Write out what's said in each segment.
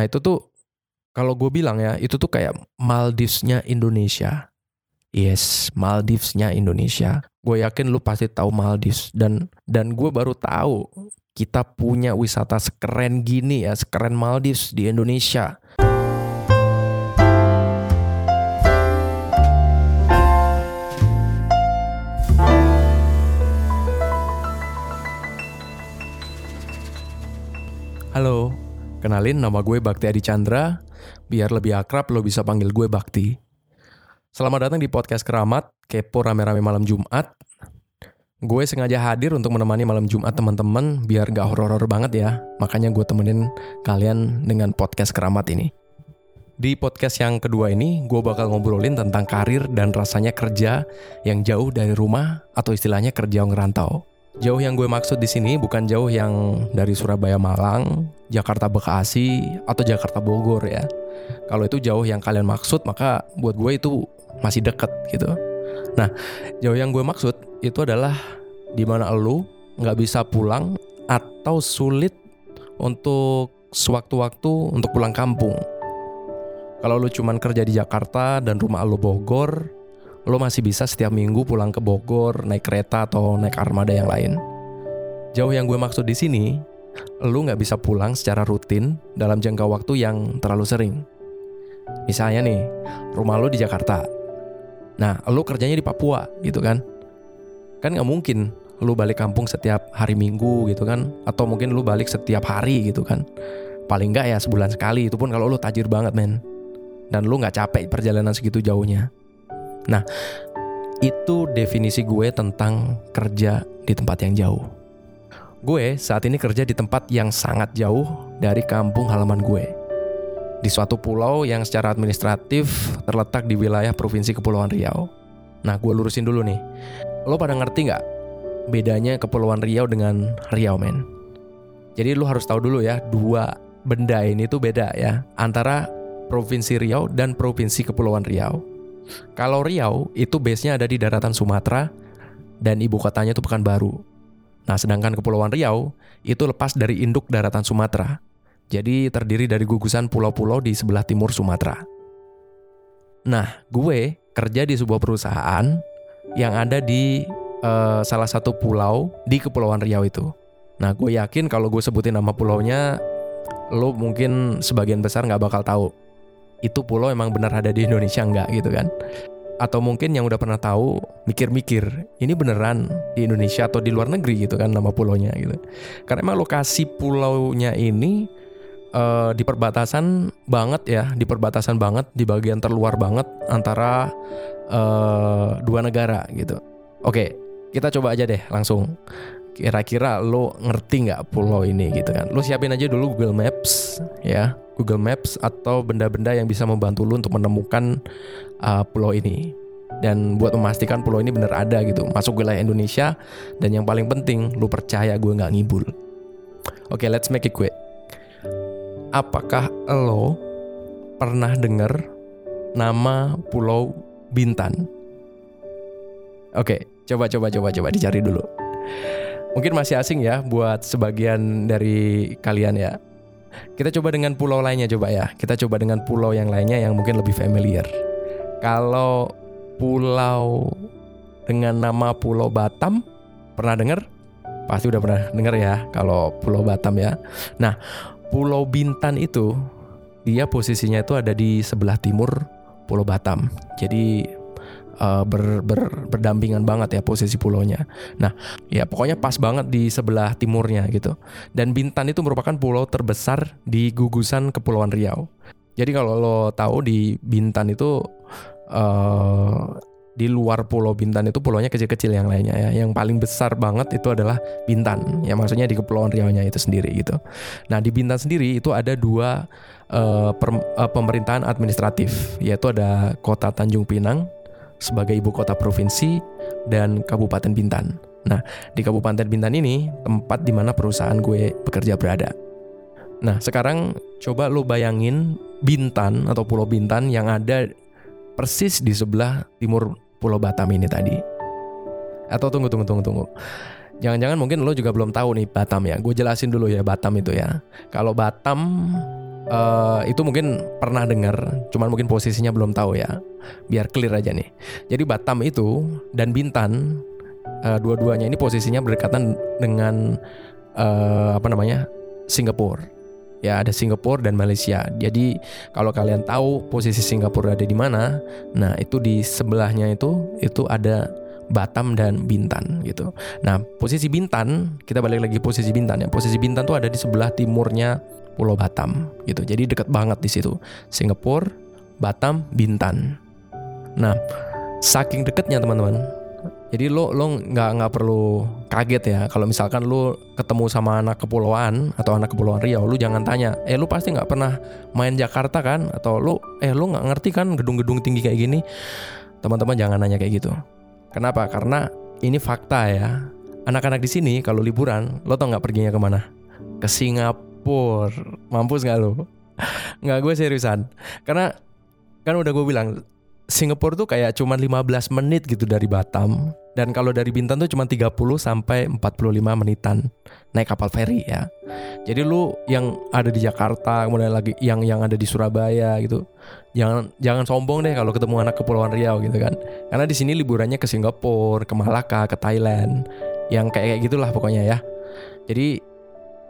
Nah itu tuh kalau gue bilang ya itu tuh kayak Maldivesnya Indonesia. Yes, Maldivesnya Indonesia. Gue yakin lu pasti tahu Maldives dan dan gue baru tahu kita punya wisata sekeren gini ya, sekeren Maldives di Indonesia. Halo, kenalin nama gue Bakti Adi Chandra. Biar lebih akrab lo bisa panggil gue Bakti. Selamat datang di podcast Keramat, Kepo Rame-Rame Malam Jumat. Gue sengaja hadir untuk menemani malam Jumat teman-teman biar gak horor-horor banget ya. Makanya gue temenin kalian dengan podcast Keramat ini. Di podcast yang kedua ini, gue bakal ngobrolin tentang karir dan rasanya kerja yang jauh dari rumah atau istilahnya kerja ngerantau. Jauh yang gue maksud di sini bukan jauh yang dari Surabaya Malang, Jakarta Bekasi, atau Jakarta Bogor ya. Kalau itu jauh yang kalian maksud, maka buat gue itu masih deket gitu. Nah, jauh yang gue maksud itu adalah di mana lu nggak bisa pulang atau sulit untuk sewaktu-waktu untuk pulang kampung. Kalau lu cuman kerja di Jakarta dan rumah lu Bogor, lo masih bisa setiap minggu pulang ke Bogor naik kereta atau naik armada yang lain. Jauh yang gue maksud di sini, lo nggak bisa pulang secara rutin dalam jangka waktu yang terlalu sering. Misalnya nih, rumah lo di Jakarta. Nah, lo kerjanya di Papua gitu kan. Kan nggak mungkin lo balik kampung setiap hari minggu gitu kan. Atau mungkin lo balik setiap hari gitu kan. Paling nggak ya sebulan sekali, itu pun kalau lo tajir banget men. Dan lo nggak capek perjalanan segitu jauhnya. Nah, itu definisi gue tentang kerja di tempat yang jauh. Gue saat ini kerja di tempat yang sangat jauh dari kampung halaman gue. Di suatu pulau yang secara administratif terletak di wilayah Provinsi Kepulauan Riau. Nah, gue lurusin dulu nih. Lo pada ngerti nggak bedanya Kepulauan Riau dengan Riau, men? Jadi lo harus tahu dulu ya, dua benda ini tuh beda ya. Antara Provinsi Riau dan Provinsi Kepulauan Riau. Kalau Riau itu base-nya ada di daratan Sumatera dan ibu kotanya itu Pekanbaru. Nah, sedangkan Kepulauan Riau itu lepas dari induk daratan Sumatera. Jadi terdiri dari gugusan pulau-pulau di sebelah timur Sumatera. Nah, gue kerja di sebuah perusahaan yang ada di uh, salah satu pulau di Kepulauan Riau itu. Nah, gue yakin kalau gue sebutin nama pulaunya, lo mungkin sebagian besar nggak bakal tahu itu pulau emang benar ada di Indonesia enggak gitu kan? Atau mungkin yang udah pernah tahu mikir-mikir ini beneran di Indonesia atau di luar negeri gitu kan nama pulaunya gitu. Karena emang lokasi pulaunya ini uh, di perbatasan banget ya di perbatasan banget di bagian terluar banget antara uh, dua negara gitu. Oke kita coba aja deh langsung. Kira-kira lo ngerti nggak pulau ini gitu kan? Lo siapin aja dulu Google Maps ya Google Maps atau benda-benda yang bisa membantu lo untuk menemukan uh, pulau ini. Dan buat memastikan pulau ini bener ada gitu. Masuk wilayah Indonesia dan yang paling penting lo percaya gue nggak ngibul. Oke okay, let's make it quick. Apakah lo pernah dengar nama pulau Bintan? Oke okay, coba coba coba coba dicari dulu. Mungkin masih asing ya buat sebagian dari kalian ya. Kita coba dengan pulau lainnya coba ya. Kita coba dengan pulau yang lainnya yang mungkin lebih familiar. Kalau pulau dengan nama Pulau Batam, pernah dengar? Pasti udah pernah dengar ya kalau Pulau Batam ya. Nah, Pulau Bintan itu dia posisinya itu ada di sebelah timur Pulau Batam. Jadi uh, ber, ber, berdampingan banget ya posisi pulaunya. Nah, ya pokoknya pas banget di sebelah timurnya gitu. Dan Bintan itu merupakan pulau terbesar di gugusan Kepulauan Riau. Jadi kalau lo tahu di Bintan itu uh, di luar Pulau Bintan itu pulaunya kecil-kecil yang lainnya ya. Yang paling besar banget itu adalah Bintan. Ya maksudnya di Kepulauan Riau-nya itu sendiri gitu. Nah, di Bintan sendiri itu ada dua uh, per, uh, pemerintahan administratif, yaitu ada Kota Tanjung Pinang sebagai ibu kota provinsi dan Kabupaten Bintan. Nah, di Kabupaten Bintan ini tempat di mana perusahaan gue bekerja berada. Nah, sekarang coba lo bayangin Bintan atau Pulau Bintan yang ada persis di sebelah timur Pulau Batam ini tadi. Atau tunggu, tunggu, tunggu, tunggu. Jangan-jangan mungkin lo juga belum tahu nih Batam ya. Gue jelasin dulu ya Batam itu ya. Kalau Batam uh, itu mungkin pernah dengar, cuman mungkin posisinya belum tahu ya. Biar clear aja nih. Jadi Batam itu dan Bintan uh, dua-duanya ini posisinya berdekatan dengan uh, apa namanya Singapura. Ya ada Singapura dan Malaysia. Jadi kalau kalian tahu posisi Singapura ada di mana, nah itu di sebelahnya itu itu ada Batam dan Bintan gitu. Nah posisi Bintan kita balik lagi posisi Bintan ya. Posisi Bintan tuh ada di sebelah timurnya Pulau Batam gitu. Jadi dekat banget di situ. Singapura, Batam, Bintan. Nah saking deketnya teman-teman jadi lo lo nggak nggak perlu kaget ya kalau misalkan lo ketemu sama anak kepulauan atau anak kepulauan Riau, lo jangan tanya, eh lo pasti nggak pernah main Jakarta kan? Atau lo eh lo nggak ngerti kan gedung-gedung tinggi kayak gini? Teman-teman jangan nanya kayak gitu. Kenapa? Karena ini fakta ya. Anak-anak di sini kalau liburan, lo tau nggak perginya ke mana? Ke Singapura. Mampus nggak lo? Nggak gue seriusan. Karena kan udah gue bilang Singapura tuh kayak cuma 15 menit gitu dari Batam dan kalau dari Bintan tuh cuma 30 sampai 45 menitan naik kapal feri ya. Jadi lu yang ada di Jakarta, kemudian lagi yang yang ada di Surabaya gitu. Jangan jangan sombong deh kalau ketemu anak kepulauan Riau gitu kan. Karena di sini liburannya ke Singapura, ke Malaka, ke Thailand. Yang kayak kayak gitulah pokoknya ya. Jadi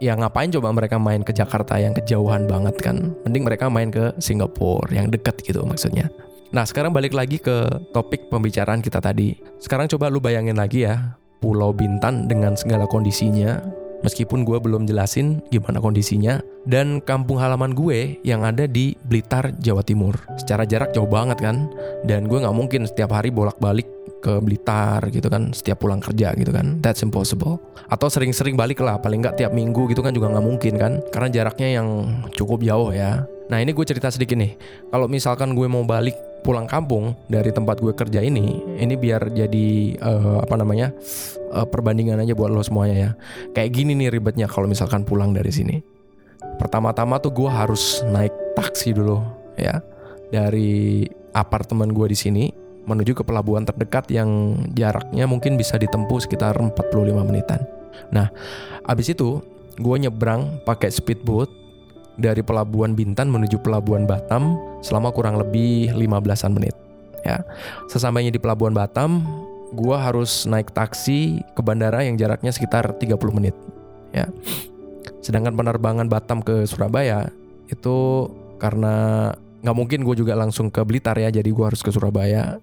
ya ngapain coba mereka main ke Jakarta yang kejauhan banget kan. Mending mereka main ke Singapura yang deket gitu maksudnya. Nah sekarang balik lagi ke topik pembicaraan kita tadi. Sekarang coba lu bayangin lagi ya, Pulau Bintan dengan segala kondisinya, meskipun gue belum jelasin gimana kondisinya, dan kampung halaman gue yang ada di Blitar, Jawa Timur. Secara jarak jauh banget kan, dan gue nggak mungkin setiap hari bolak-balik ke Blitar gitu kan setiap pulang kerja gitu kan. That's impossible. Atau sering-sering balik lah paling nggak tiap minggu gitu kan juga nggak mungkin kan karena jaraknya yang cukup jauh ya. Nah ini gue cerita sedikit nih. Kalau misalkan gue mau balik pulang kampung dari tempat gue kerja ini ini biar jadi uh, apa namanya uh, perbandingan aja buat lo semuanya ya. Kayak gini nih ribetnya kalau misalkan pulang dari sini. Pertama-tama tuh gue harus naik taksi dulu ya dari apartemen gue di sini menuju ke pelabuhan terdekat yang jaraknya mungkin bisa ditempuh sekitar 45 menitan. Nah, abis itu gue nyebrang pakai speedboat dari pelabuhan Bintan menuju pelabuhan Batam selama kurang lebih 15-an menit. Ya. Sesampainya di pelabuhan Batam, gua harus naik taksi ke bandara yang jaraknya sekitar 30 menit. Ya. Sedangkan penerbangan Batam ke Surabaya itu karena nggak mungkin gue juga langsung ke Blitar ya, jadi gue harus ke Surabaya.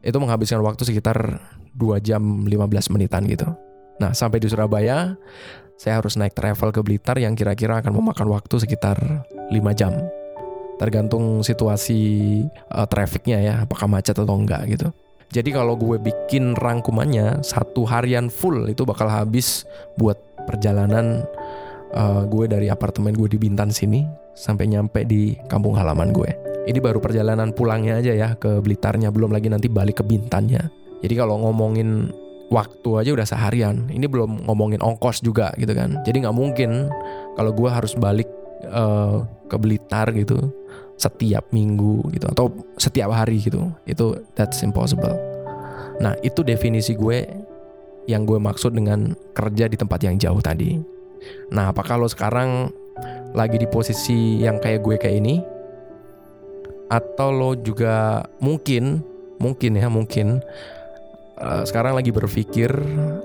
Itu menghabiskan waktu sekitar 2 jam 15 menitan gitu. Nah, sampai di Surabaya, saya harus naik travel ke Blitar yang kira-kira akan memakan waktu sekitar 5 jam. Tergantung situasi uh, trafficnya ya, apakah macet atau enggak gitu. Jadi kalau gue bikin rangkumannya satu harian full itu bakal habis buat perjalanan uh, gue dari apartemen gue di Bintan sini sampai nyampe di kampung halaman gue. Ini baru perjalanan pulangnya aja ya ke Blitarnya, belum lagi nanti balik ke Bintannya. Jadi kalau ngomongin waktu aja udah seharian. Ini belum ngomongin ongkos juga gitu kan. Jadi nggak mungkin kalau gue harus balik uh, ke Blitar gitu setiap minggu gitu atau setiap hari gitu. Itu that's impossible. Nah itu definisi gue yang gue maksud dengan kerja di tempat yang jauh tadi. Nah apa kalau sekarang lagi di posisi yang kayak gue kayak ini? Atau lo juga mungkin, mungkin ya mungkin uh, sekarang lagi berpikir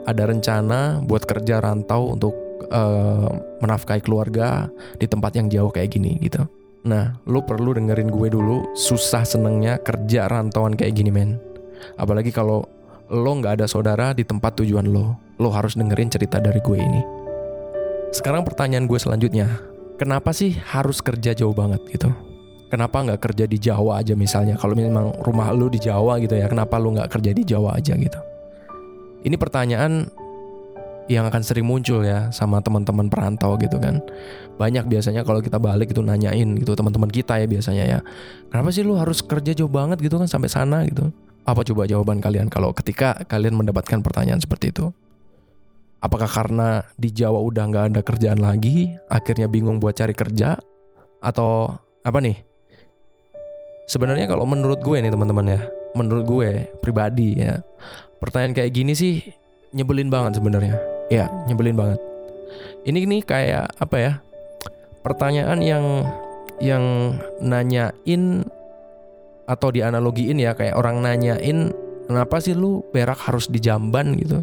ada rencana buat kerja rantau untuk uh, menafkahi keluarga di tempat yang jauh kayak gini gitu. Nah, lo perlu dengerin gue dulu susah senengnya kerja rantauan kayak gini men. Apalagi kalau lo nggak ada saudara di tempat tujuan lo, lo harus dengerin cerita dari gue ini. Sekarang pertanyaan gue selanjutnya, kenapa sih harus kerja jauh banget gitu? kenapa nggak kerja di Jawa aja misalnya? Kalau memang rumah lu di Jawa gitu ya kenapa lu nggak kerja di Jawa aja gitu? Ini pertanyaan yang akan sering muncul ya sama teman-teman perantau gitu kan. Banyak biasanya kalau kita balik itu nanyain gitu teman-teman kita ya biasanya ya. Kenapa sih lu harus kerja jauh banget gitu kan sampai sana gitu? Apa coba jawaban kalian kalau ketika kalian mendapatkan pertanyaan seperti itu apakah karena di Jawa udah nggak ada kerjaan lagi akhirnya bingung buat cari kerja atau apa nih Sebenarnya kalau menurut gue nih teman-teman ya, menurut gue pribadi ya, pertanyaan kayak gini sih nyebelin banget sebenarnya. Ya, nyebelin banget. Ini nih kayak apa ya? Pertanyaan yang yang nanyain atau dianalogiin ya kayak orang nanyain kenapa sih lu berak harus di jamban gitu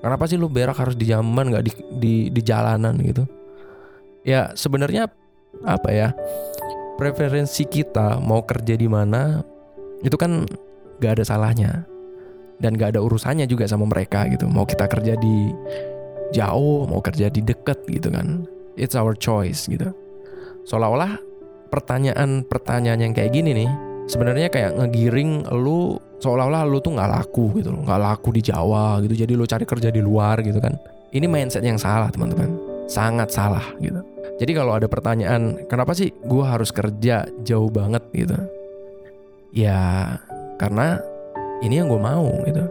kenapa sih lu berak harus di jamban nggak di, di di jalanan gitu? Ya sebenarnya apa ya? Preferensi kita mau kerja di mana itu kan gak ada salahnya. Dan gak ada urusannya juga sama mereka gitu. Mau kita kerja di jauh mau kerja di deket gitu kan. It's our choice gitu. Seolah-olah pertanyaan-pertanyaan yang kayak gini nih sebenarnya kayak ngegiring lu seolah-olah lu tuh nggak laku gitu nggak laku di Jawa gitu jadi lu cari kerja di luar gitu kan. Ini mindset yang salah teman-teman. Sangat salah gitu. Jadi kalau ada pertanyaan kenapa sih gue harus kerja jauh banget gitu? Ya karena ini yang gue mau gitu.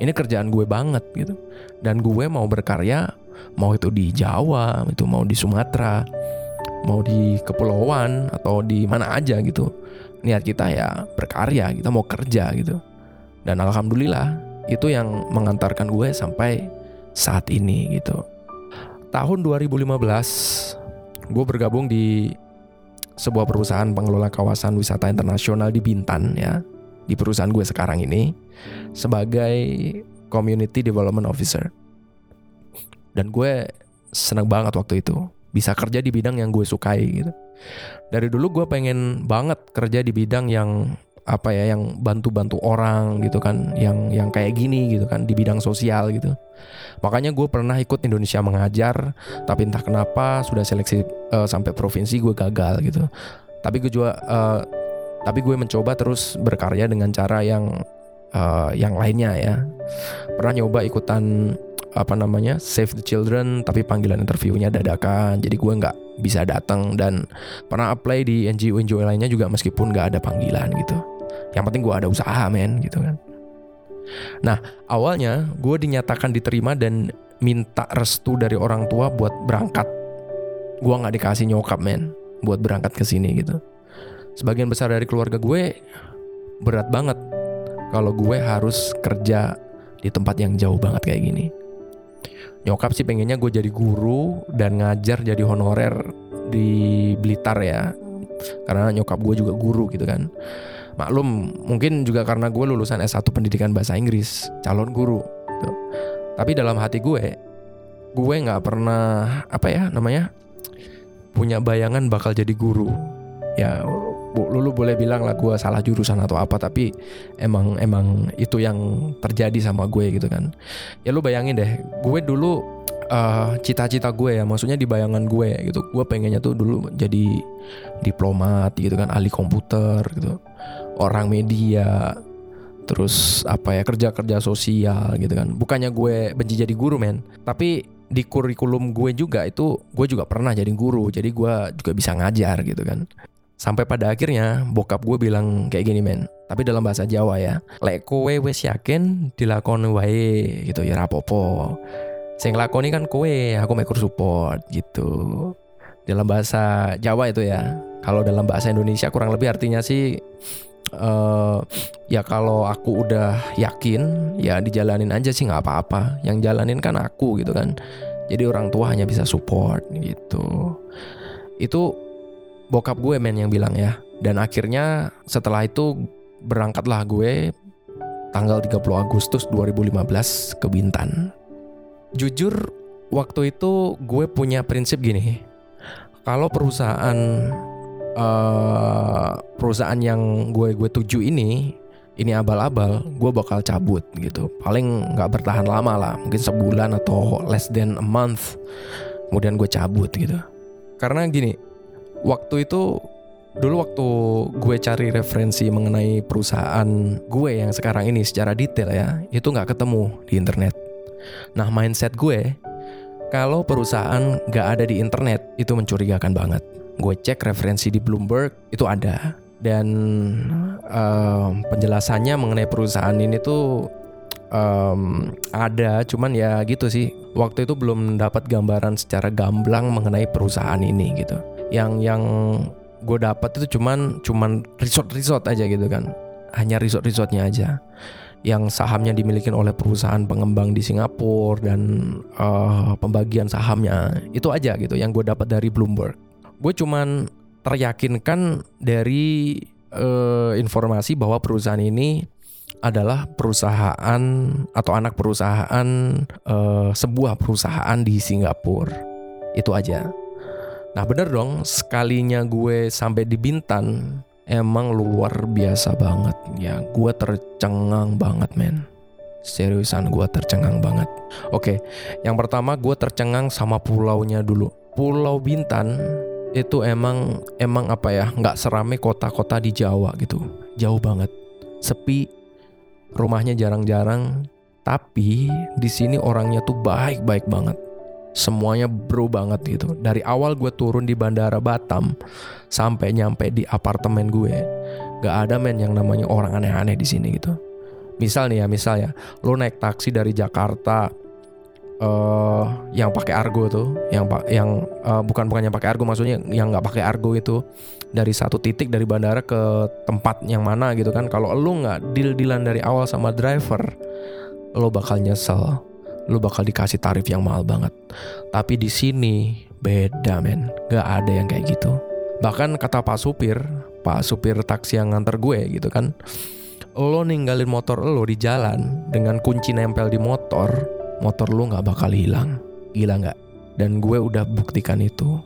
Ini kerjaan gue banget gitu. Dan gue mau berkarya mau itu di Jawa itu mau di Sumatera mau di kepulauan atau di mana aja gitu. Niat kita ya berkarya kita mau kerja gitu dan alhamdulillah itu yang mengantarkan gue sampai saat ini gitu. Tahun 2015 gue bergabung di sebuah perusahaan pengelola kawasan wisata internasional di Bintan ya. Di perusahaan gue sekarang ini sebagai community development officer. Dan gue seneng banget waktu itu bisa kerja di bidang yang gue sukai gitu. Dari dulu gue pengen banget kerja di bidang yang apa ya yang bantu-bantu orang gitu kan yang yang kayak gini gitu kan di bidang sosial gitu. Makanya gue pernah ikut Indonesia mengajar tapi entah kenapa sudah seleksi uh, sampai provinsi gue gagal gitu. Tapi gue juga uh, tapi gue mencoba terus berkarya dengan cara yang uh, yang lainnya ya. Pernah nyoba ikutan apa namanya Save the Children tapi panggilan interviewnya dadakan. Jadi gue nggak bisa datang dan pernah apply di NGO NGO lainnya juga meskipun nggak ada panggilan gitu yang penting gue ada usaha men gitu kan. Nah awalnya gue dinyatakan diterima dan minta restu dari orang tua buat berangkat. Gue nggak dikasih nyokap men buat berangkat ke sini gitu. Sebagian besar dari keluarga gue berat banget kalau gue harus kerja di tempat yang jauh banget kayak gini. Nyokap sih pengennya gue jadi guru dan ngajar jadi honorer di Blitar ya. Karena nyokap gue juga guru gitu kan maklum mungkin juga karena gue lulusan S1 pendidikan bahasa Inggris calon guru gitu. tapi dalam hati gue gue nggak pernah apa ya namanya punya bayangan bakal jadi guru. Ya lu, boleh bilang lah gue salah jurusan atau apa tapi emang emang itu yang terjadi sama gue gitu kan. Ya lu bayangin deh gue dulu uh, cita-cita gue ya maksudnya di bayangan gue gitu. Gue pengennya tuh dulu jadi diplomat gitu kan ahli komputer gitu orang media terus apa ya kerja kerja sosial gitu kan. Bukannya gue benci jadi guru men. Tapi di kurikulum gue juga itu gue juga pernah jadi guru. Jadi gue juga bisa ngajar gitu kan. Sampai pada akhirnya bokap gue bilang kayak gini men. Tapi dalam bahasa Jawa ya Lek kowe wes yakin dilakoni wae gitu. Ya rapopo Sing lakoni kan kowe aku mekur support gitu. Dalam bahasa Jawa itu ya Kalau dalam bahasa Indonesia kurang lebih artinya sih uh, ya kalau aku udah yakin ya dijalanin aja sih nggak apa-apa yang jalanin kan aku gitu kan jadi orang tua hanya bisa support gitu itu bokap gue men yang bilang ya. Dan akhirnya setelah itu berangkatlah gue tanggal 30 Agustus 2015 ke Bintan. Jujur waktu itu gue punya prinsip gini. Kalau perusahaan uh, perusahaan yang gue gue tuju ini ini abal-abal, gue bakal cabut gitu. Paling nggak bertahan lama lah, mungkin sebulan atau less than a month. Kemudian gue cabut gitu. Karena gini, waktu itu dulu waktu gue cari referensi mengenai perusahaan gue yang sekarang ini secara detail ya itu nggak ketemu di internet. Nah mindset gue kalau perusahaan nggak ada di internet itu mencurigakan banget. Gue cek referensi di Bloomberg itu ada. Dan um, penjelasannya mengenai perusahaan ini tuh um, ada. Cuman ya gitu sih. Waktu itu belum dapat gambaran secara gamblang mengenai perusahaan ini gitu. Yang yang gue dapat itu cuman cuman resort resort aja gitu kan. Hanya resort resortnya aja. Yang sahamnya dimiliki oleh perusahaan pengembang di Singapura dan uh, pembagian sahamnya. Itu aja gitu yang gue dapat dari Bloomberg gue cuman teryakinkan dari uh, informasi bahwa perusahaan ini adalah perusahaan atau anak perusahaan uh, sebuah perusahaan di Singapura. Itu aja. Nah bener dong, sekalinya gue sampai di Bintan, emang luar biasa banget. Ya gue tercengang banget men. Seriusan gue tercengang banget. Oke, yang pertama gue tercengang sama pulaunya dulu. Pulau Bintan itu emang emang apa ya nggak serame kota-kota di Jawa gitu. Jauh banget. Sepi rumahnya jarang-jarang tapi di sini orangnya tuh baik-baik banget. Semuanya bro banget gitu. Dari awal gue turun di bandara Batam sampai nyampe di apartemen gue nggak ada men yang namanya orang aneh-aneh di sini gitu. Misal nih ya misal ya lo naik taksi dari Jakarta uh, yang pakai argo tuh, yang yang uh, bukan bukan yang pakai argo maksudnya yang nggak pakai argo itu dari satu titik dari bandara ke tempat yang mana gitu kan. Kalau lu nggak deal dealan dari awal sama driver, lo bakal nyesel. Lo bakal dikasih tarif yang mahal banget. Tapi di sini beda men, nggak ada yang kayak gitu. Bahkan kata Pak Supir, Pak Supir taksi yang nganter gue gitu kan, lo ninggalin motor lo di jalan dengan kunci nempel di motor, motor lu nggak bakal hilang. Gila nggak? Dan gue udah buktikan itu.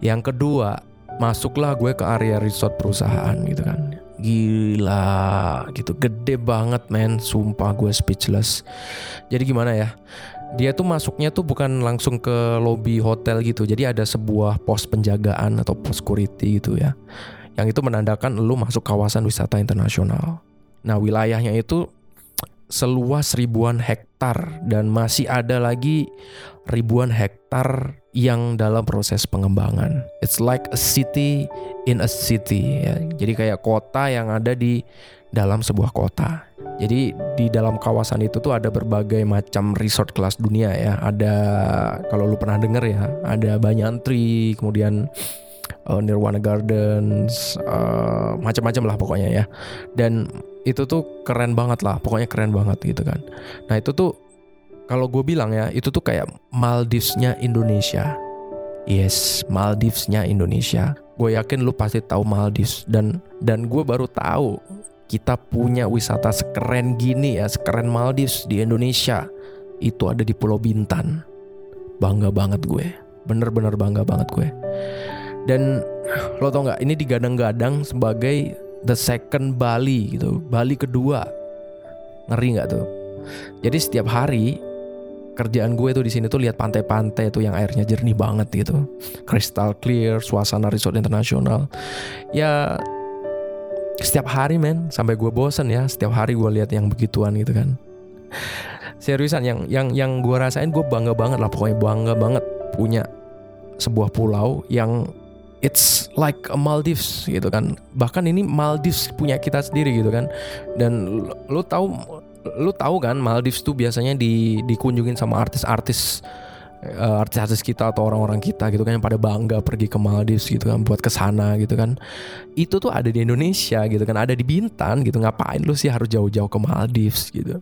Yang kedua, masuklah gue ke area resort perusahaan gitu kan. Gila gitu, gede banget men, sumpah gue speechless. Jadi gimana ya? Dia tuh masuknya tuh bukan langsung ke lobby hotel gitu. Jadi ada sebuah pos penjagaan atau pos security gitu ya. Yang itu menandakan lu masuk kawasan wisata internasional. Nah wilayahnya itu seluas ribuan hektar dan masih ada lagi ribuan hektar yang dalam proses pengembangan. It's like a city in a city ya. Jadi kayak kota yang ada di dalam sebuah kota. Jadi di dalam kawasan itu tuh ada berbagai macam resort kelas dunia ya. Ada kalau lu pernah denger ya, ada Banyantri, kemudian uh, Nirwana Gardens, uh, macam-macam lah pokoknya ya. Dan itu tuh keren banget lah pokoknya keren banget gitu kan. Nah itu tuh kalau gue bilang ya itu tuh kayak Maldivesnya Indonesia. Yes Maldivesnya Indonesia. Gue yakin lu pasti tahu Maldives dan dan gue baru tahu kita punya wisata sekeren gini ya sekeren Maldives di Indonesia itu ada di Pulau Bintan. Bangga banget gue. Bener-bener bangga banget gue dan lo tau nggak ini digadang-gadang sebagai the second Bali gitu, Bali kedua. Ngeri nggak tuh? Jadi setiap hari kerjaan gue tuh di sini tuh lihat pantai-pantai tuh yang airnya jernih banget gitu. Crystal clear, suasana resort internasional. Ya setiap hari men sampai gue bosen ya setiap hari gue lihat yang begituan gitu kan seriusan yang yang yang gue rasain gue bangga banget lah pokoknya bangga banget punya sebuah pulau yang it's like a Maldives gitu kan. Bahkan ini Maldives punya kita sendiri gitu kan. Dan lu tahu lu tahu kan Maldives tuh biasanya di dikunjungin sama artis-artis uh, artis-artis kita atau orang-orang kita gitu kan yang pada bangga pergi ke Maldives gitu kan buat ke sana gitu kan. Itu tuh ada di Indonesia gitu kan, ada di Bintan gitu. Ngapain lu sih harus jauh-jauh ke Maldives gitu.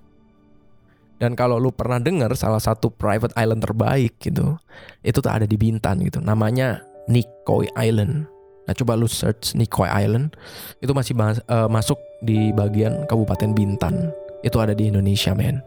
Dan kalau lu pernah dengar salah satu private island terbaik gitu, itu tuh ada di Bintan gitu. Namanya Nikoi Island. Nah coba lu search Nikoi Island itu masih mas uh, masuk di bagian Kabupaten Bintan. Itu ada di Indonesia, men.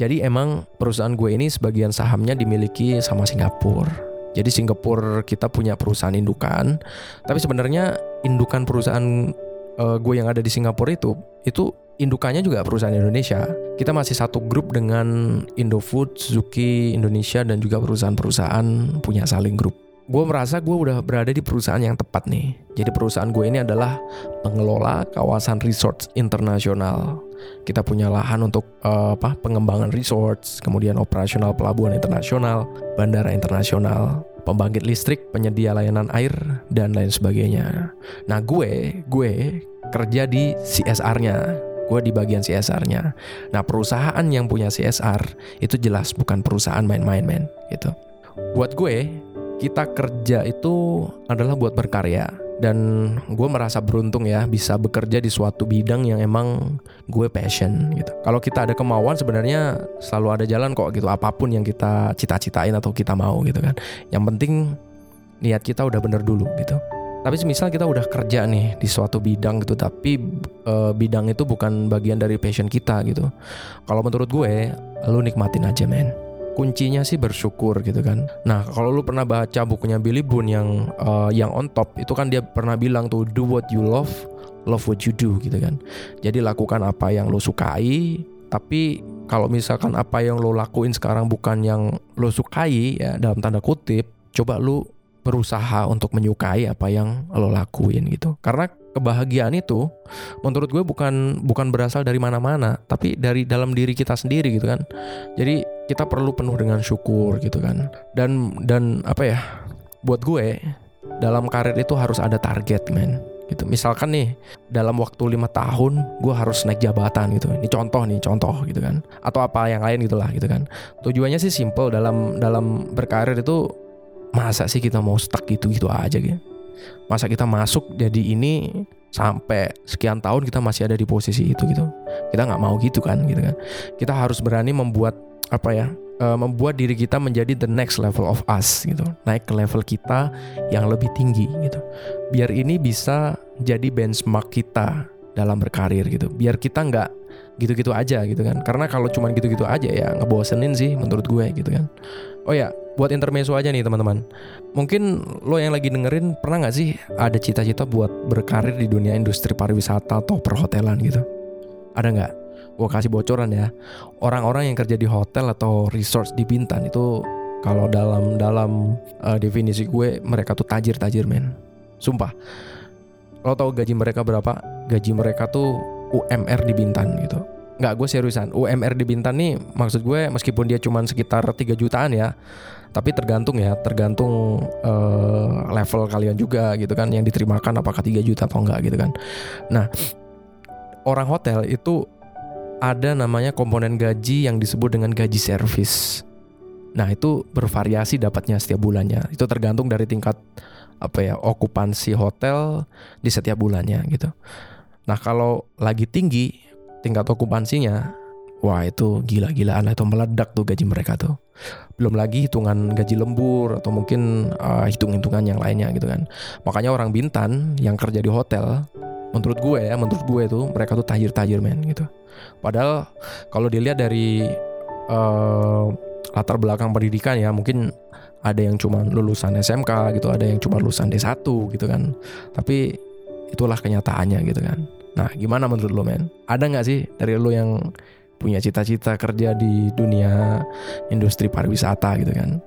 Jadi emang perusahaan gue ini sebagian sahamnya dimiliki sama Singapura. Jadi Singapura kita punya perusahaan indukan, tapi sebenarnya indukan perusahaan uh, gue yang ada di Singapura itu itu indukannya juga perusahaan Indonesia. Kita masih satu grup dengan Indofood, Suzuki Indonesia dan juga perusahaan-perusahaan punya saling grup gue merasa gue udah berada di perusahaan yang tepat nih. Jadi perusahaan gue ini adalah pengelola kawasan resort internasional. Kita punya lahan untuk uh, apa pengembangan resorts, kemudian operasional pelabuhan internasional, bandara internasional, pembangkit listrik, penyedia layanan air dan lain sebagainya. Nah gue, gue kerja di CSR-nya. Gue di bagian CSR-nya. Nah perusahaan yang punya CSR itu jelas bukan perusahaan main-main men gitu. Buat gue kita kerja itu adalah buat berkarya dan gue merasa beruntung ya bisa bekerja di suatu bidang yang emang gue passion gitu. Kalau kita ada kemauan sebenarnya selalu ada jalan kok gitu apa pun yang kita cita-citain atau kita mau gitu kan. Yang penting niat kita udah bener dulu gitu. Tapi misal kita udah kerja nih di suatu bidang gitu, tapi uh, bidang itu bukan bagian dari passion kita gitu. Kalau menurut gue, lu nikmatin aja men. Kuncinya sih bersyukur gitu kan. Nah kalau lu pernah baca bukunya Billy Boone yang uh, yang on top itu kan dia pernah bilang tuh do what you love, love what you do gitu kan. Jadi lakukan apa yang lu sukai, tapi kalau misalkan apa yang lo lakuin sekarang bukan yang lo sukai ya dalam tanda kutip, coba lu berusaha untuk menyukai apa yang lo lakuin gitu. Karena kebahagiaan itu menurut gue bukan bukan berasal dari mana-mana, tapi dari dalam diri kita sendiri gitu kan. Jadi kita perlu penuh dengan syukur gitu kan. Dan dan apa ya? Buat gue dalam karir itu harus ada target, men gitu. Misalkan nih dalam waktu lima tahun gue harus naik jabatan gitu. Ini contoh nih, contoh gitu kan. Atau apa yang lain gitulah gitu kan. Tujuannya sih simple dalam dalam berkarir itu masa sih kita mau stuck gitu-gitu aja gitu masa kita masuk jadi ini sampai sekian tahun kita masih ada di posisi itu gitu. Kita nggak mau gitu kan gitu kan. Kita harus berani membuat apa ya uh, membuat diri kita menjadi the next level of us gitu. Naik ke level kita yang lebih tinggi gitu. Biar ini bisa jadi benchmark kita dalam berkarir gitu biar kita nggak gitu-gitu aja gitu kan karena kalau cuma gitu-gitu aja ya ngebosenin sih menurut gue gitu kan oh ya buat intermezzo aja nih teman-teman. Mungkin lo yang lagi dengerin pernah nggak sih ada cita-cita buat berkarir di dunia industri pariwisata atau perhotelan gitu? Ada nggak? Gue kasih bocoran ya. Orang-orang yang kerja di hotel atau resort di Bintan itu kalau dalam dalam uh, definisi gue mereka tuh tajir-tajir men. Sumpah. Lo tau gaji mereka berapa? Gaji mereka tuh UMR di Bintan gitu. Nggak gue seriusan. UMR di Bintan nih maksud gue meskipun dia cuma sekitar 3 jutaan ya tapi tergantung ya tergantung uh, level kalian juga gitu kan yang diterimakan apakah 3 juta atau enggak gitu kan. Nah orang hotel itu ada namanya komponen gaji yang disebut dengan gaji servis nah itu bervariasi dapatnya setiap bulannya. Itu tergantung dari tingkat apa ya okupansi hotel di setiap bulannya gitu nah kalau lagi tinggi tingkat okupansinya wah itu gila-gilaan itu meledak tuh gaji mereka tuh. Belum lagi hitungan gaji lembur atau mungkin uh, hitung-hitungan yang lainnya gitu kan. Makanya orang Bintan yang kerja di hotel menurut gue ya menurut gue tuh mereka tuh tajir-tajir men gitu. Padahal kalau dilihat dari uh, latar belakang pendidikan ya mungkin ada yang cuma lulusan SMK gitu ada yang cuma lulusan D1 gitu kan. Tapi itulah kenyataannya gitu kan Nah, gimana menurut lo, men? Ada nggak sih dari lo yang punya cita-cita kerja di dunia industri pariwisata gitu kan?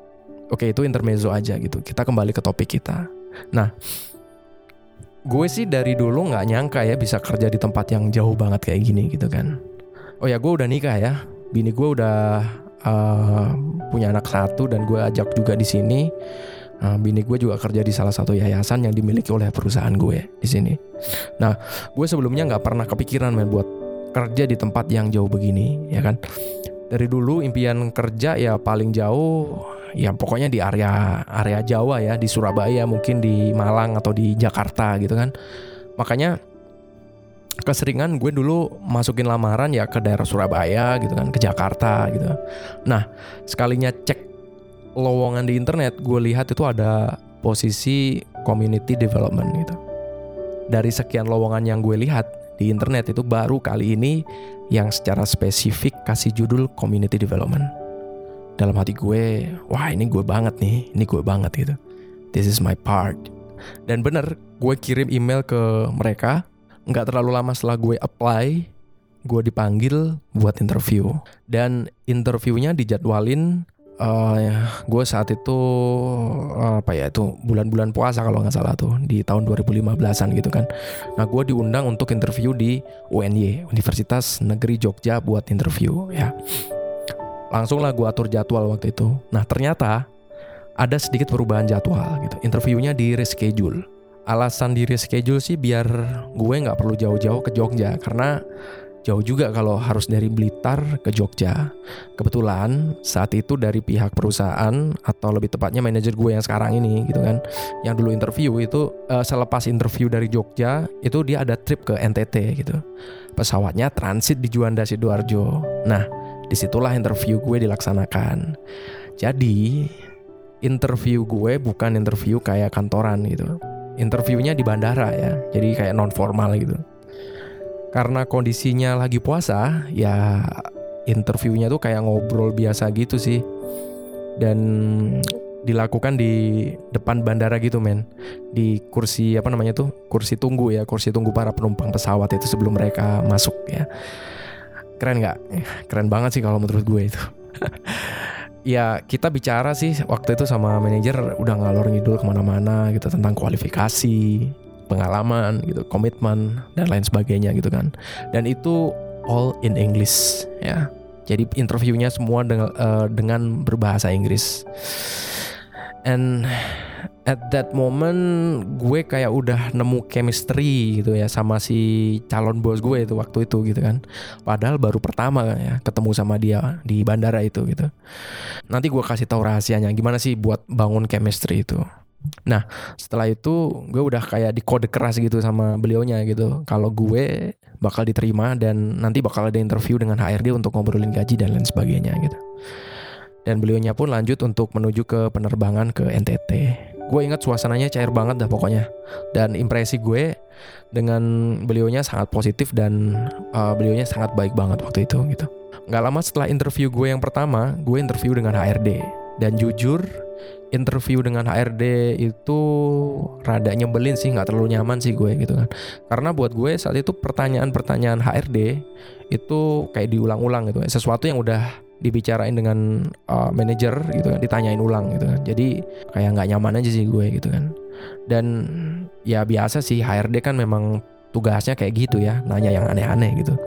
Oke, itu intermezzo aja gitu. Kita kembali ke topik kita. Nah, gue sih dari dulu nggak nyangka ya bisa kerja di tempat yang jauh banget kayak gini gitu kan. Oh ya, gue udah nikah ya. Bini gue udah uh, punya anak satu dan gue ajak juga di sini Nah, bini gue juga kerja di salah satu yayasan yang dimiliki oleh perusahaan gue di sini. Nah, gue sebelumnya nggak pernah kepikiran main buat kerja di tempat yang jauh begini, ya kan? Dari dulu impian kerja ya paling jauh, ya pokoknya di area area Jawa ya, di Surabaya, mungkin di Malang atau di Jakarta gitu kan. Makanya keseringan gue dulu masukin lamaran ya ke daerah Surabaya gitu kan, ke Jakarta gitu. Nah, sekalinya cek lowongan di internet gue lihat itu ada posisi community development gitu. Dari sekian lowongan yang gue lihat di internet itu baru kali ini yang secara spesifik kasih judul community development. Dalam hati gue, wah ini gue banget nih, ini gue banget gitu. This is my part. Dan bener, gue kirim email ke mereka. Nggak terlalu lama setelah gue apply, gue dipanggil buat interview. Dan interviewnya dijadwalin uh, ya, gue saat itu apa ya itu bulan-bulan puasa kalau nggak salah tuh di tahun 2015an gitu kan. Nah gue diundang untuk interview di UNY Universitas Negeri Jogja buat interview ya. Langsung lah gue atur jadwal waktu itu. Nah ternyata ada sedikit perubahan jadwal gitu. Interviewnya di reschedule. Alasan di reschedule sih biar gue nggak perlu jauh-jauh ke Jogja karena jauh juga kalau harus dari Blitar ke Jogja. Kebetulan saat itu dari pihak perusahaan atau lebih tepatnya manajer gue yang sekarang ini gitu kan, yang dulu interview itu uh, selepas interview dari Jogja itu dia ada trip ke NTT gitu. Pesawatnya transit di Juanda Sidoarjo. Nah, di situlah interview gue dilaksanakan. Jadi interview gue bukan interview kayak kantoran gitu. interviewnya di bandara ya. Jadi kayak non formal gitu. Karena kondisinya lagi puasa, ya interviewnya tuh kayak ngobrol biasa gitu sih. Dan dilakukan di depan bandara gitu men. Di kursi apa namanya tuh kursi tunggu ya kursi tunggu para penumpang pesawat itu sebelum mereka masuk ya. Keren nggak? Keren banget sih kalau menurut gue itu. Ya kita bicara sih waktu itu sama manajer udah ngalor ngidul ke mana-mana gitu tentang kualifikasi pengalaman gitu komitmen dan lain sebagainya gitu kan. Dan itu all in English ya. Jadi interviewnya semua dengan, uh, dengan berbahasa Inggris. And at that moment gue kayak udah nemu chemistry gitu ya sama si calon bos gue itu waktu itu gitu kan. Padahal baru pertama kan ya ketemu sama dia di bandara itu gitu. Nanti gue kasih tahu rahasianya gimana sih buat bangun chemistry itu nah setelah itu gue udah kayak di kode keras gitu sama beliaunya gitu kalau gue bakal diterima dan nanti bakal ada interview dengan HRD untuk ngobrolin gaji dan lain sebagainya gitu dan beliaunya pun lanjut untuk menuju ke penerbangan ke NTT. Gue ingat suasananya cair banget dah pokoknya. Dan impresi gue dengan beliaunya sangat positif dan uh, beliaunya sangat baik banget waktu itu gitu. Gak lama setelah interview gue yang pertama, gue interview dengan HRD. Dan jujur, interview dengan HRD itu rada nyebelin sih, nggak terlalu nyaman sih gue gitu kan. Karena buat gue saat itu pertanyaan-pertanyaan HRD itu kayak diulang-ulang gitu, sesuatu yang udah dibicarain dengan uh, manajer gitu kan ditanyain ulang gitu kan. Jadi kayak nggak nyaman aja sih gue gitu kan. Dan ya biasa sih HRD kan memang tugasnya kayak gitu ya nanya yang aneh-aneh gitu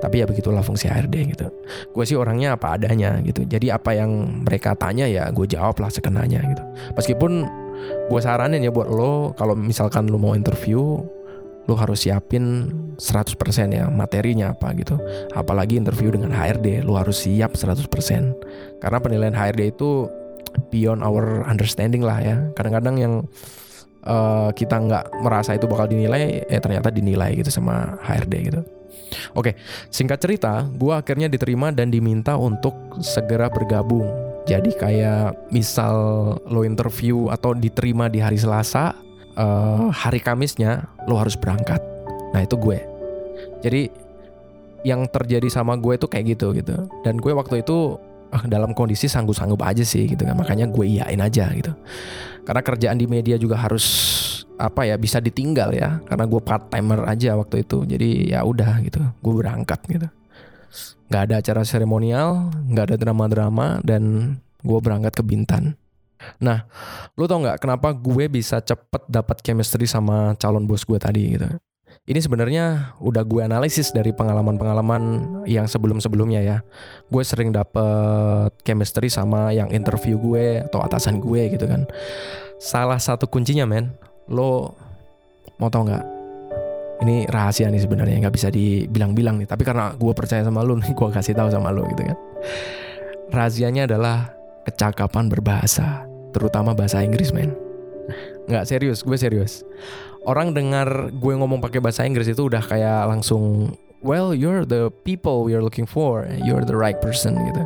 tapi ya begitulah fungsi HRD gitu gue sih orangnya apa adanya gitu jadi apa yang mereka tanya ya gue jawab lah sekenanya gitu meskipun gue saranin ya buat lo kalau misalkan lo mau interview lu harus siapin 100% ya materinya apa gitu. Apalagi interview dengan HRD, lu harus siap 100%. Karena penilaian HRD itu beyond our understanding lah ya. Kadang-kadang yang uh, kita nggak merasa itu bakal dinilai, eh ternyata dinilai gitu sama HRD gitu. Oke, singkat cerita, gue akhirnya diterima dan diminta untuk segera bergabung. Jadi kayak misal lo interview atau diterima di hari Selasa, uh, hari Kamisnya lo harus berangkat. Nah itu gue. Jadi yang terjadi sama gue itu kayak gitu gitu. Dan gue waktu itu dalam kondisi sanggup-sanggup aja sih gitu kan. Makanya gue iyain aja gitu. Karena kerjaan di media juga harus apa ya bisa ditinggal ya. Karena gue part timer aja waktu itu. Jadi ya udah gitu. Gue berangkat gitu. Gak ada acara seremonial, gak ada drama-drama dan gue berangkat ke Bintan. Nah, lu tau nggak kenapa gue bisa cepet dapat chemistry sama calon bos gue tadi gitu? Ini sebenarnya udah gue analisis dari pengalaman-pengalaman yang sebelum-sebelumnya ya. Gue sering dapet chemistry sama yang interview gue atau atasan gue gitu kan. Salah satu kuncinya men, lo mau tau nggak? Ini rahasia nih sebenarnya nggak bisa dibilang-bilang nih. Tapi karena gue percaya sama lo nih, gue kasih tahu sama lo gitu kan. Rahasianya adalah kecakapan berbahasa terutama bahasa Inggris men nggak serius gue serius orang dengar gue ngomong pakai bahasa Inggris itu udah kayak langsung well you're the people we are looking for you're the right person gitu.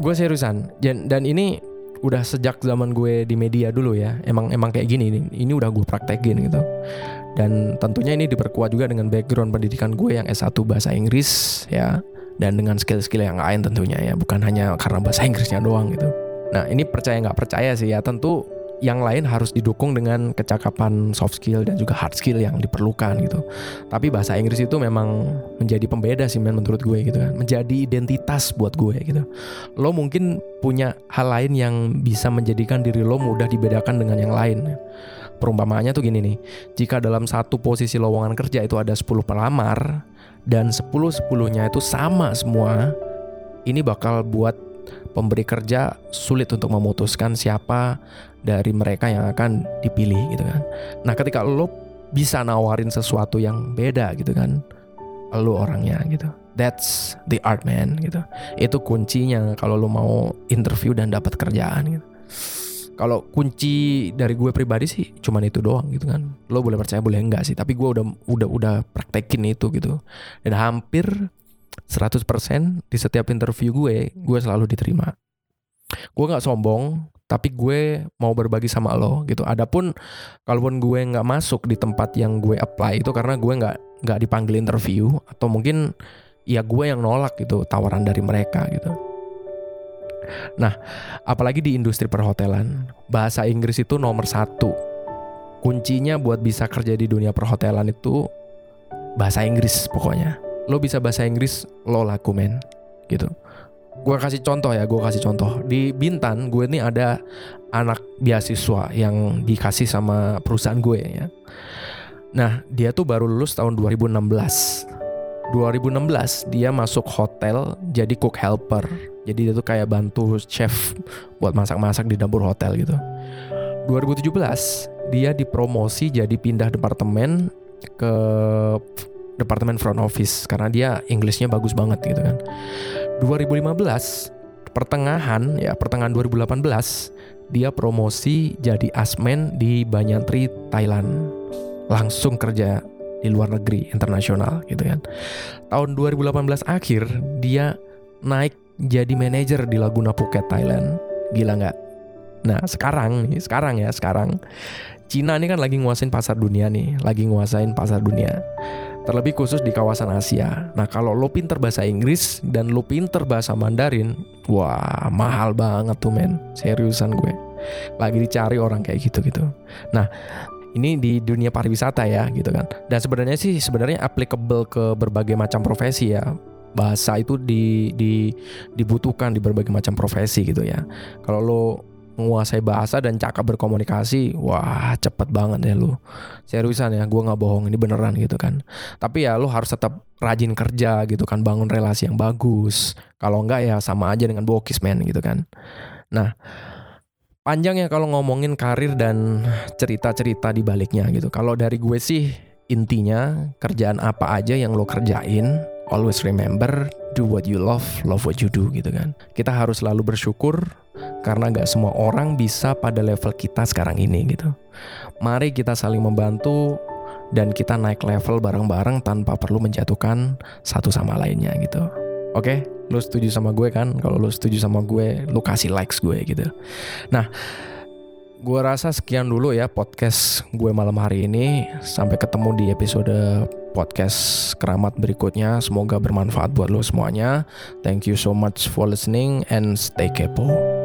Gue seriusan dan dan ini udah sejak zaman gue di media dulu ya. Emang emang kayak gini ini, udah gue praktekin gitu. Dan tentunya ini diperkuat juga dengan background pendidikan gue yang S1 bahasa Inggris ya. Dan dengan skill-skill yang lain tentunya ya bukan hanya karena bahasa Inggrisnya doang gitu. Nah ini percaya nggak percaya sih ya tentu yang lain harus didukung dengan kecakapan soft skill dan juga hard skill yang diperlukan gitu. Tapi bahasa Inggris itu memang menjadi pembeda sih men menurut gue gitu kan. Menjadi identitas buat gue gitu. Lo mungkin punya hal lain yang bisa menjadikan diri lo mudah dibedakan dengan yang lain. Perumpamaannya tuh gini nih. Jika dalam satu posisi lowongan kerja itu ada 10 pelamar dan 10-10-nya itu sama semua, ini bakal buat pemberi kerja sulit untuk memutuskan siapa dari mereka yang akan dipilih gitu kan. Nah, ketika lo bisa nawarin sesuatu yang beda gitu kan, lo orangnya gitu. That's the art man gitu. Itu kuncinya kalau lo mau interview dan dapat kerjaan gitu. Kalau kunci dari gue pribadi sih cuman itu doang gitu kan. Lo boleh percaya boleh enggak sih, tapi gue udah udah udah praktekin itu gitu. Dan hampir 100% di setiap interview gue, gue selalu diterima. Gue gak sombong, tapi gue mau berbagi sama lo gitu. Adapun kalaupun gue nggak masuk di tempat yang gue apply itu karena gue nggak nggak dipanggil interview atau mungkin ya gue yang nolak gitu tawaran dari mereka gitu. Nah, apalagi di industri perhotelan, bahasa Inggris itu nomor satu. Kuncinya buat bisa kerja di dunia perhotelan itu bahasa Inggris pokoknya. Lo bisa bahasa Inggris, lo laku men, gitu. Gue kasih contoh ya, gue kasih contoh. Di Bintan, gue ini ada anak beasiswa yang dikasih sama perusahaan gue ya. Nah, dia tuh baru lulus tahun 2016. 2016 dia masuk hotel jadi cook helper. Jadi dia tuh kayak bantu chef buat masak-masak di dapur hotel gitu. 2017 dia dipromosi jadi pindah departemen ke departemen front office karena dia Inggrisnya bagus banget gitu kan. 2015 pertengahan ya pertengahan 2018 dia promosi jadi asmen di Banyantri Thailand langsung kerja di luar negeri internasional gitu kan. Tahun 2018 akhir dia naik jadi manajer di Laguna Phuket Thailand. Gila nggak? Nah sekarang nih, sekarang ya sekarang Cina ini kan lagi nguasain pasar dunia nih, lagi nguasain pasar dunia. Terlebih khusus di kawasan Asia. Nah kalau lo pinter bahasa Inggris dan lo pinter bahasa Mandarin, wah mahal banget tuh men, seriusan gue. Lagi dicari orang kayak gitu gitu. Nah ini di dunia pariwisata ya gitu kan. Dan sebenarnya sih sebenarnya applicable ke berbagai macam profesi ya. Bahasa itu di, di dibutuhkan di berbagai macam profesi gitu ya. Kalau lo menguasai bahasa dan cakap berkomunikasi, wah cepet banget ya lo. Seriusan ya, gue nggak bohong ini beneran gitu kan. Tapi ya lo harus tetap rajin kerja gitu kan, bangun relasi yang bagus. Kalau enggak ya sama aja dengan bokis men gitu kan. Nah, panjang ya kalau ngomongin karir dan cerita-cerita di baliknya gitu. Kalau dari gue sih intinya kerjaan apa aja yang lo kerjain, always remember do what you love, love what you do gitu kan. Kita harus selalu bersyukur karena nggak semua orang bisa pada level kita sekarang ini gitu. Mari kita saling membantu dan kita naik level bareng-bareng tanpa perlu menjatuhkan satu sama lainnya gitu. Oke, okay? lu setuju sama gue kan? Kalau lu setuju sama gue, lu kasih likes gue gitu. Nah, gue rasa sekian dulu ya podcast gue malam hari ini. Sampai ketemu di episode podcast keramat berikutnya. Semoga bermanfaat buat lo semuanya. Thank you so much for listening and stay kepo.